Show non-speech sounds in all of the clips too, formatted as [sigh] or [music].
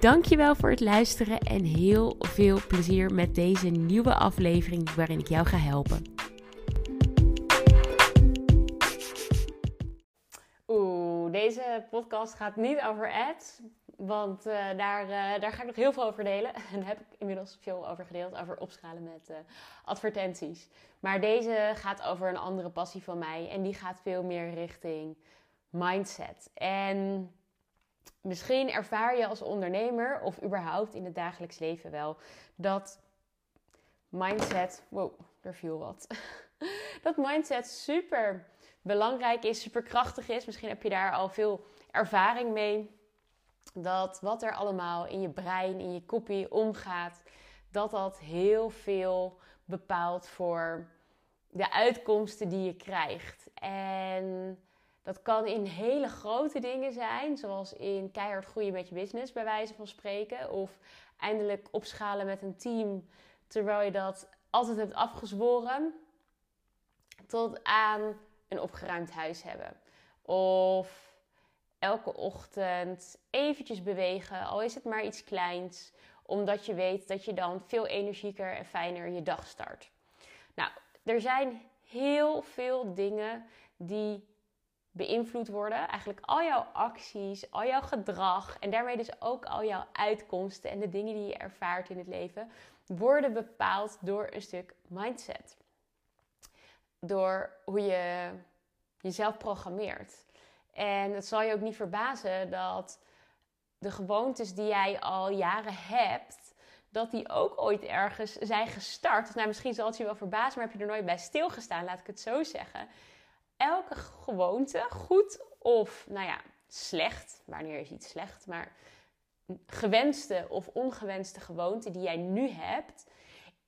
Dankjewel voor het luisteren en heel veel plezier met deze nieuwe aflevering waarin ik jou ga helpen. Oeh, deze podcast gaat niet over ads, want uh, daar, uh, daar ga ik nog heel veel over delen. [laughs] En daar heb ik inmiddels veel over gedeeld, over opschalen met uh, advertenties. Maar deze gaat over een andere passie van mij en die gaat veel meer richting mindset. En misschien ervaar je als ondernemer of überhaupt in het dagelijks leven wel dat mindset. Wow, er viel wat. [laughs] dat mindset super belangrijk is, super krachtig is. Misschien heb je daar al veel ervaring mee. Dat wat er allemaal in je brein, in je kopie omgaat, dat dat heel veel bepaalt voor de uitkomsten die je krijgt. En dat kan in hele grote dingen zijn, zoals in keihard groeien met je business, bij wijze van spreken. Of eindelijk opschalen met een team, terwijl je dat altijd hebt afgezworen. Tot aan een opgeruimd huis hebben. Of elke ochtend eventjes bewegen, al is het maar iets kleins. Omdat je weet dat je dan veel energieker en fijner je dag start. Nou, er zijn heel veel dingen die beïnvloed worden. Eigenlijk al jouw acties, al jouw gedrag en daarmee dus ook al jouw uitkomsten en de dingen die je ervaart in het leven, worden bepaald door een stuk mindset. Door hoe je jezelf programmeert. En het zal je ook niet verbazen dat de gewoontes die jij al jaren hebt, dat die ook ooit ergens zijn gestart. Nou, misschien zal het je wel verbazen, maar heb je er nooit bij stilgestaan, laat ik het zo zeggen elke gewoonte, goed of nou ja, slecht, wanneer is iets slecht, maar gewenste of ongewenste gewoonte die jij nu hebt,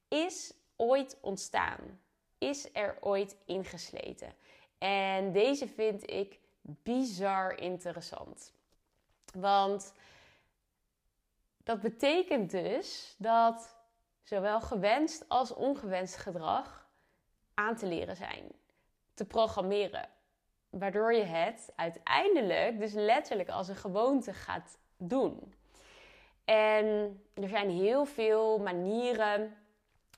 is ooit ontstaan. Is er ooit ingesleten. En deze vind ik bizar interessant. Want dat betekent dus dat zowel gewenst als ongewenst gedrag aan te leren zijn te programmeren. Waardoor je het uiteindelijk dus letterlijk als een gewoonte gaat doen. En er zijn heel veel manieren,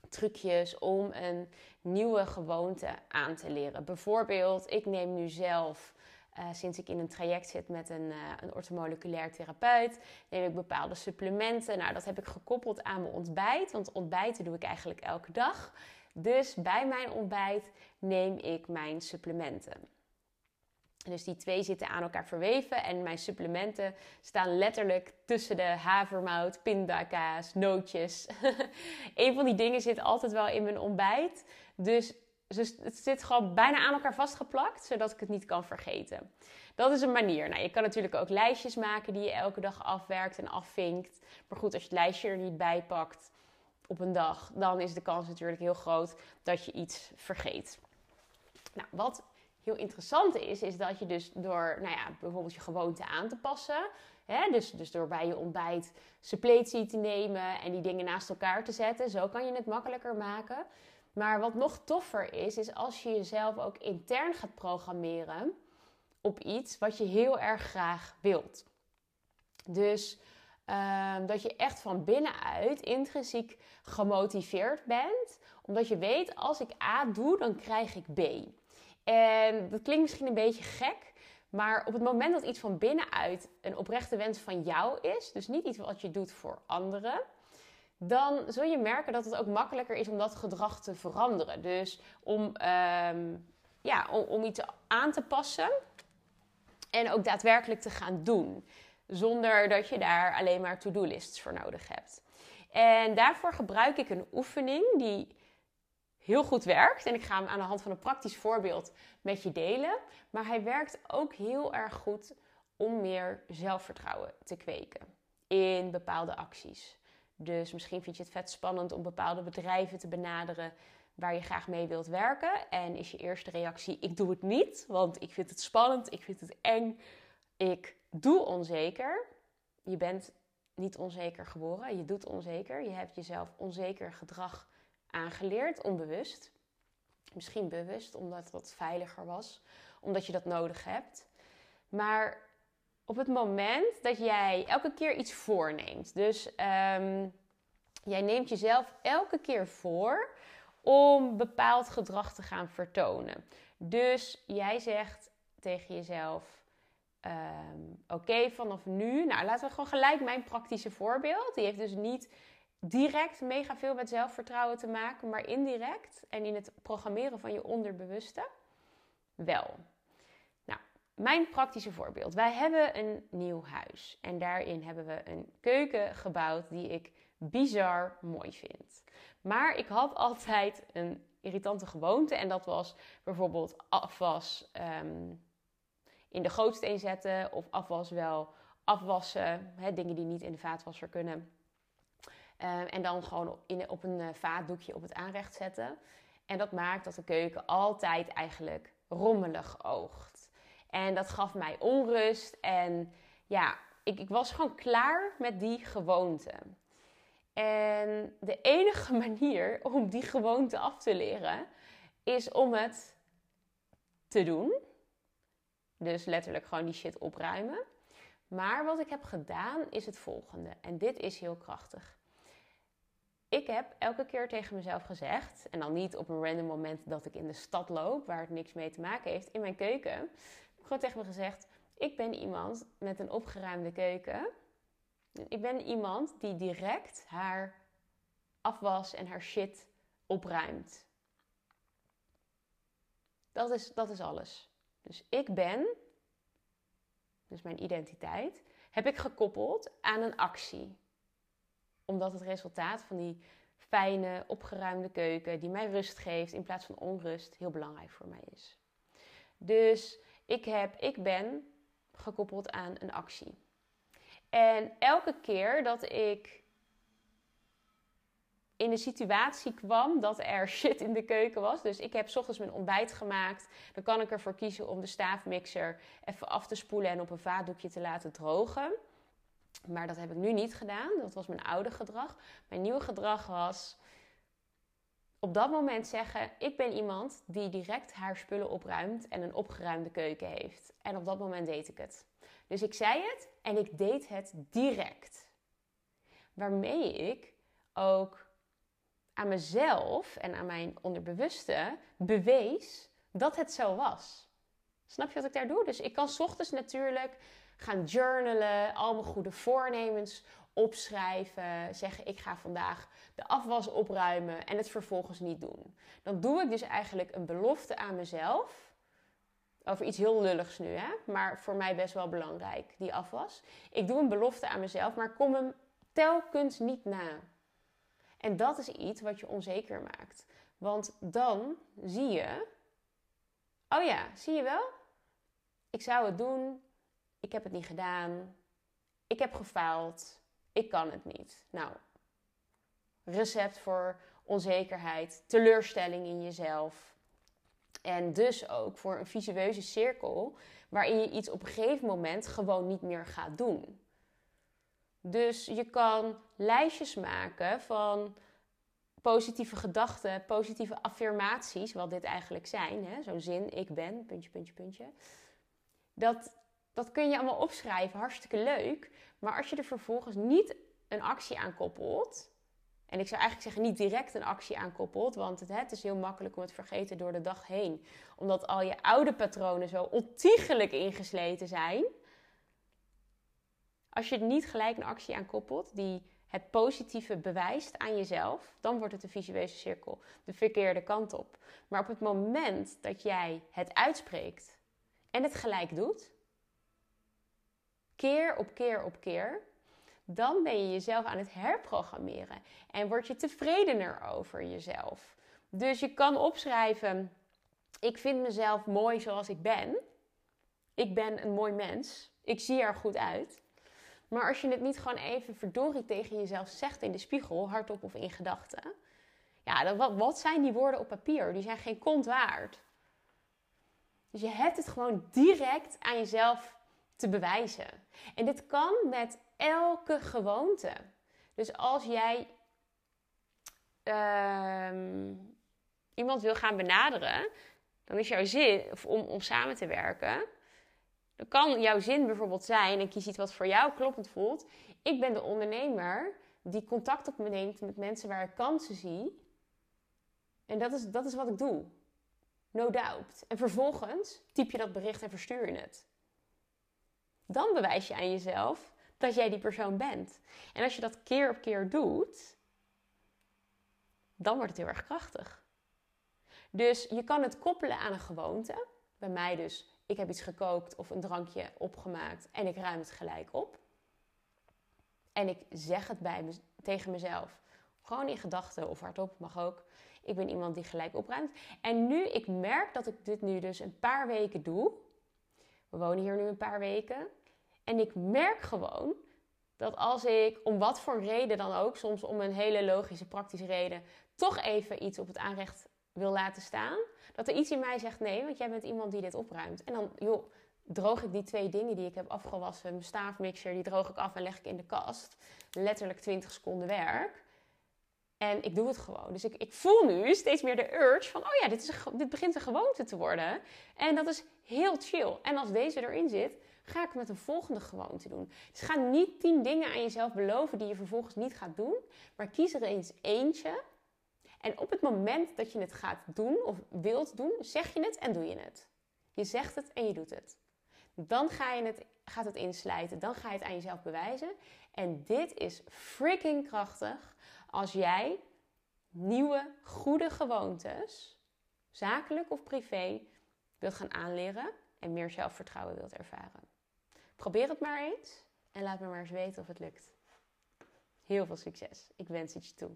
trucjes om een nieuwe gewoonte aan te leren. Bijvoorbeeld, ik neem nu zelf, uh, sinds ik in een traject zit met een, uh, een ortomoleculair therapeut, neem ik bepaalde supplementen. Nou, dat heb ik gekoppeld aan mijn ontbijt, want ontbijten doe ik eigenlijk elke dag. Dus bij mijn ontbijt neem ik mijn supplementen. Dus die twee zitten aan elkaar verweven en mijn supplementen staan letterlijk tussen de havermout, pindakaas, nootjes. [laughs] een van die dingen zit altijd wel in mijn ontbijt. Dus het zit gewoon bijna aan elkaar vastgeplakt, zodat ik het niet kan vergeten. Dat is een manier. Nou, je kan natuurlijk ook lijstjes maken die je elke dag afwerkt en afvinkt. Maar goed, als je het lijstje er niet bij pakt, op een dag, dan is de kans natuurlijk heel groot dat je iets vergeet. Nou, wat heel interessant is, is dat je dus door nou ja, bijvoorbeeld je gewoonte aan te passen, hè, dus, dus door bij je ontbijt suppletie te nemen en die dingen naast elkaar te zetten, zo kan je het makkelijker maken. Maar wat nog toffer is, is als je jezelf ook intern gaat programmeren op iets wat je heel erg graag wilt. Dus Ehm, dat je echt van binnenuit intrinsiek gemotiveerd bent. Omdat je weet, als ik A doe, dan krijg ik B. En dat klinkt misschien een beetje gek. Maar op het moment dat iets van binnenuit een oprechte wens van jou is, dus niet iets wat je doet voor anderen, dan zul je merken dat het ook makkelijker is om dat gedrag te veranderen. Dus om, ehm, ja, om, om iets aan te passen en ook daadwerkelijk te gaan doen zonder dat je daar alleen maar to-do-lists voor nodig hebt. En daarvoor gebruik ik een oefening die heel goed werkt. En ik ga hem aan de hand van een praktisch voorbeeld met je delen. Maar hij werkt ook heel erg goed om meer zelfvertrouwen te kweken in bepaalde acties. Dus misschien vind je het vet spannend om bepaalde bedrijven te benaderen waar je graag mee wilt werken. En is je eerste reactie: ik doe het niet, want ik vind het spannend, ik vind het eng, ik doe onzeker. Je bent niet onzeker geboren, je doet onzeker. Je hebt jezelf onzeker gedrag aangeleerd, onbewust. Misschien bewust, omdat het veiliger was, omdat je dat nodig hebt. Maar op het moment dat jij elke keer iets voorneemt, dus um, jij neemt jezelf elke keer voor om bepaald gedrag te gaan vertonen. Dus jij zegt tegen jezelf: um, Oké, vanaf nu, nou laten we gewoon gelijk mijn praktische voorbeeld. Die heeft dus niet direct mega veel met zelfvertrouwen te maken, maar indirect en in het programmeren van je onderbewuste wel. Nou, mijn praktische voorbeeld. Wij hebben een nieuw huis en daarin hebben we een keuken gebouwd die ik bizar mooi vind. Maar ik had [laughs] altijd een irritante gewoonte en dat was bijvoorbeeld afwas um, in de gootsteen zetten of afwas wel afwassen, hè, dingen die niet in de vaatwasser kunnen. Uh, en dan gewoon op een uh, vaatdoekje op het aanrecht zetten. En dat maakt dat de keuken altijd eigenlijk rommelig oogt. En dat gaf mij onrust. En ja, ik, ik was gewoon klaar met die gewoonte. En de enige [laughs] manier om die gewoonte af te leren is om het te doen. Dus letterlijk gewoon die shit opruimen. Maar wat ik heb gedaan is het volgende. En dit is heel krachtig. Ik heb elke keer tegen mezelf gezegd, en dan niet op een random moment dat ik in de stad loop, waar het niks mee te maken heeft, in mijn keuken, heb ik gewoon tegen me gezegd: Ik ben iemand met een opgeruimde keuken. Ik ben iemand die direct haar afwas en haar shit opruimt. Dat is, dat is alles. Dus ik ben, dus mijn identiteit, heb ik gekoppeld aan een actie. Omdat het resultaat van die fijne, opgeruimde keuken, die mij rust geeft in plaats van onrust, heel belangrijk voor mij is. Dus ik, heb, ik ben gekoppeld aan een actie. En elke keer dat ik in de situatie kwam dat er shit in de keuken was. Dus ik heb ochtends mijn ontbijt gemaakt. Dan kan ik ervoor kiezen om de staafmixer even af te spoelen en op een vaatdoekje te laten drogen. Maar dat heb ik nu niet gedaan. Dat was mijn oude gedrag. Mijn nieuwe gedrag was op dat moment zeggen: Ik ben iemand die direct haar spullen opruimt en een opgeruimde keuken heeft. En op dat moment deed ik het. Dus ik zei het en ik deed het direct. Waarmee ik ook aan mezelf en aan mijn onderbewuste bewees dat het zo was. Snap je wat ik daar doe? Dus ik kan ochtends natuurlijk gaan journalen, al mijn goede voornemens opschrijven, zeggen ik ga vandaag de afwas opruimen en het vervolgens niet doen. Dan doe ik dus eigenlijk een belofte aan mezelf. Over iets heel lulligs nu, hè? maar voor mij best wel belangrijk, die afwas. Ik doe een belofte aan mezelf, maar kom hem telkens niet na. En dat is iets wat je onzeker maakt. Want dan zie je, oh ja, zie je wel? Ik zou het doen, ik heb het niet gedaan, ik heb gefaald, ik kan het niet. Nou, recept voor onzekerheid, teleurstelling in jezelf. En dus ook voor een visueuze cirkel waarin je iets op een gegeven moment gewoon niet meer gaat doen. Dus je kan lijstjes maken van positieve gedachten, positieve affirmaties, wat dit eigenlijk zijn. Zo'n zin, ik ben, puntje, puntje, puntje. Dat, dat kun je allemaal opschrijven, hartstikke leuk. Maar als je er vervolgens niet een actie aan koppelt, en ik zou eigenlijk zeggen niet direct een actie aankoppelt, want het, het, is heel makkelijk om het vergeten door de dag heen. Omdat al je oude patronen zo ontiegelijk ingesleten zijn. Als je er niet gelijk een actie aan koppelt die het positieve bewijst aan jezelf, dan wordt het een visueuze cirkel de verkeerde kant op. Maar op het moment dat jij het uitspreekt en het gelijk doet, keer op keer op keer, dan ben je jezelf aan het herprogrammeren en word je tevredener over jezelf. Dus je kan opschrijven: Ik vind mezelf mooi zoals ik ben. Ik ben een mooi mens. Ik zie er goed uit. Maar als je het niet gewoon even verdorie tegen jezelf zegt in de spiegel, hardop of in gedachten. Ja, wat, wat zijn die woorden op papier? Die zijn geen kont waard. Dus je hebt het gewoon direct aan jezelf te bewijzen. En dit kan met elke gewoonte. Dus als jij ehm, iemand wil gaan benaderen, dan is jouw zin om, om samen te werken. Dan kan jouw zin bijvoorbeeld zijn, en kies iets wat voor jou kloppend voelt. Ik ben de ondernemer die contact op me neemt met mensen waar ik kansen zie. En dat is, dat is wat ik doe. No doubt. En vervolgens typ je dat bericht en verstuur je het. Dan bewijs je aan jezelf dat jij die persoon bent. En als je dat keer op keer doet, dan wordt het heel erg krachtig. Dus je kan het koppelen aan een gewoonte. Bij mij dus, ik heb iets gekookt of een drankje opgemaakt en ik ruim het gelijk op. En ik zeg het bij tegen mezelf. Gewoon in gedachten of hardop mag ook. Ik ben iemand die gelijk opruimt. En nu, ik merk dat ik dit nu dus een paar weken doe. We wonen hier nu een paar weken. En ik merk gewoon dat als ik om wat voor reden dan ook, soms om een hele logische, praktische reden, toch even iets op het aanrecht wil laten staan, dat er iets in mij zegt nee, want jij bent iemand die dit opruimt. En dan, joh, droog ik die twee dingen die ik heb afgewassen, mijn staafmixer, die droog ik af en leg ik in de kast. Letterlijk 20 seconden werk. En ik doe het gewoon. Dus ik, ik voel nu steeds meer de urge van, oh ja, dit, is dit begint een gewoonte te worden. En dat is heel chill. En als deze erin zit, ga ik met een volgende gewoonte doen. Dus ga niet tien dingen aan jezelf beloven die je vervolgens niet gaat doen. Maar kies er eens eentje. En op het moment dat je het gaat doen of wilt doen, zeg je het en doe je het. Je zegt het en je doet het. Dan ga je het, gaat het inslijten. Dan ga je het aan jezelf bewijzen. En dit is freaking krachtig als jij nieuwe, goede gewoontes, zakelijk of privé, wilt gaan aanleren en meer zelfvertrouwen wilt ervaren. Probeer het maar eens en laat me maar eens weten of het lukt. Heel veel succes. Ik wens het je toe.